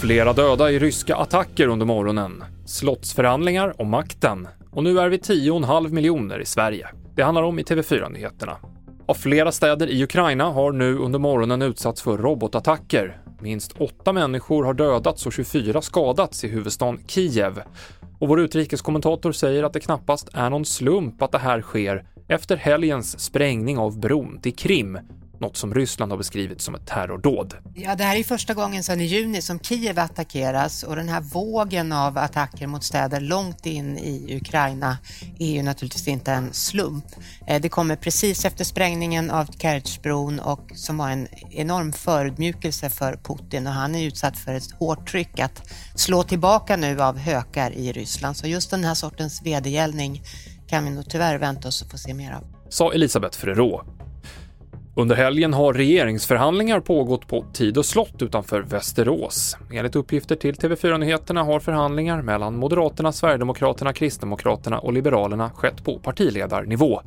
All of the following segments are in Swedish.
Flera döda i ryska attacker under morgonen, slottsförhandlingar om makten och nu är vi 10,5 miljoner i Sverige. Det handlar om i TV4-nyheterna. Av flera städer i Ukraina har nu under morgonen utsatts för robotattacker. Minst åtta människor har dödats och 24 skadats i huvudstaden Kiev. Och vår utrikeskommentator säger att det knappast är någon slump att det här sker efter helgens sprängning av bron till Krim något som Ryssland har beskrivit som ett terrordåd. Ja, det här är första gången sedan i juni som Kiev attackeras och den här vågen av attacker mot städer långt in i Ukraina är ju naturligtvis inte en slump. Eh, det kommer precis efter sprängningen av Kertjbron och som var en enorm förödmjukelse för Putin och han är utsatt för ett hårt tryck att slå tillbaka nu av hökar i Ryssland. Så just den här sortens vedergällning kan vi nog tyvärr vänta oss att få se mer av. Sa Elisabeth Frerot, under helgen har regeringsförhandlingar pågått på Tidö slott utanför Västerås. Enligt uppgifter till TV4 Nyheterna har förhandlingar mellan Moderaterna, Sverigedemokraterna, Kristdemokraterna och Liberalerna skett på partiledarnivå.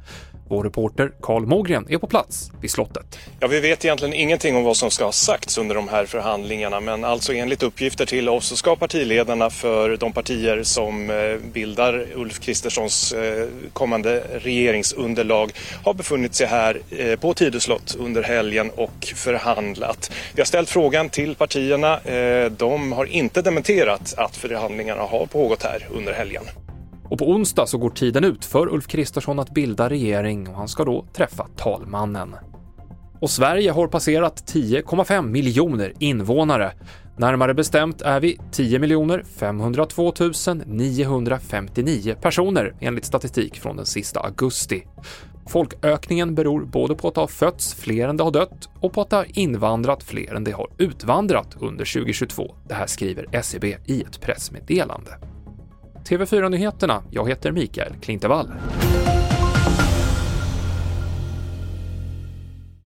Vår reporter Karl Mogren är på plats vid slottet. Ja, vi vet egentligen ingenting om vad som ska ha sagts under de här förhandlingarna men alltså enligt uppgifter till oss så ska partiledarna för de partier som eh, bildar Ulf Kristerssons eh, kommande regeringsunderlag ha befunnit sig här eh, på Tidö slott under helgen och förhandlat. Vi har ställt frågan till partierna. De har inte dementerat att förhandlingarna har pågått här under helgen. Och på onsdag så går tiden ut för Ulf Kristersson att bilda regering och han ska då träffa talmannen. Och Sverige har passerat 10,5 miljoner invånare. Närmare bestämt är vi 10 502 959 personer enligt statistik från den sista augusti. Folkökningen beror både på att det har fötts fler än det har dött och på att det har invandrat fler än det har utvandrat under 2022. Det här skriver SCB i ett pressmeddelande. TV4-nyheterna. Jag heter Mikael Klintevall.